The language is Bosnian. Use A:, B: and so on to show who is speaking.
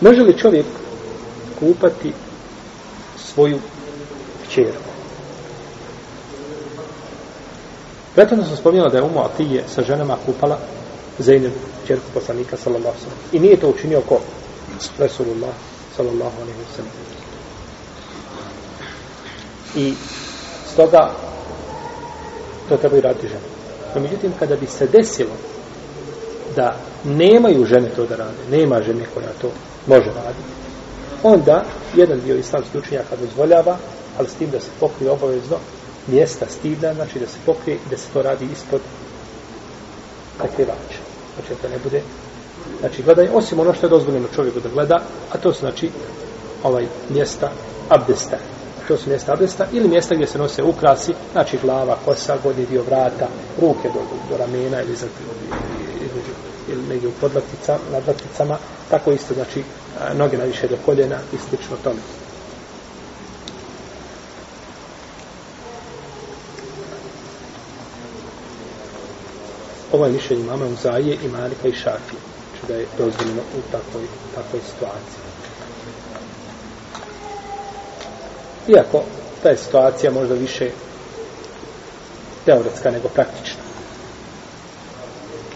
A: Može li čovjek kupati svoju čerku? Pretovno sam spomenuo da je Umu Atije sa ženama kupala Zainab, čerku poslanika, sallallahu alaihi wa I nije to učinio ko? Resulullah, sallallahu alaihi wa I stoga to treba i raditi žena. No, međutim, kada bi se desilo da nemaju žene to da rade, nema žene koja to može raditi, onda jedan dio islamskih učenjaka dozvoljava, ali s tim da se pokrije obavezno mjesta stida, znači da se pokrije da se to radi ispod prekrivača. Znači da ne bude, znači gledaj, osim ono što je dozvoljeno čovjeku da gleda, a to su znači ovaj mjesta abdesta. To su mjesta abdesta ili mjesta gdje se nose ukrasi, znači glava, kosa, godni dio vrata, ruke do, do ramena ili za ili negdje u podlakticama, nadlakticama, tako isto, znači, e, noge najviše do koljena i slično tome. Ovo je mišljenje mama Uzaije i Marika i Šafije, znači da je dozvoljeno u takvoj, takvoj situaciji. Iako, ta je situacija možda više teoretska nego praktična.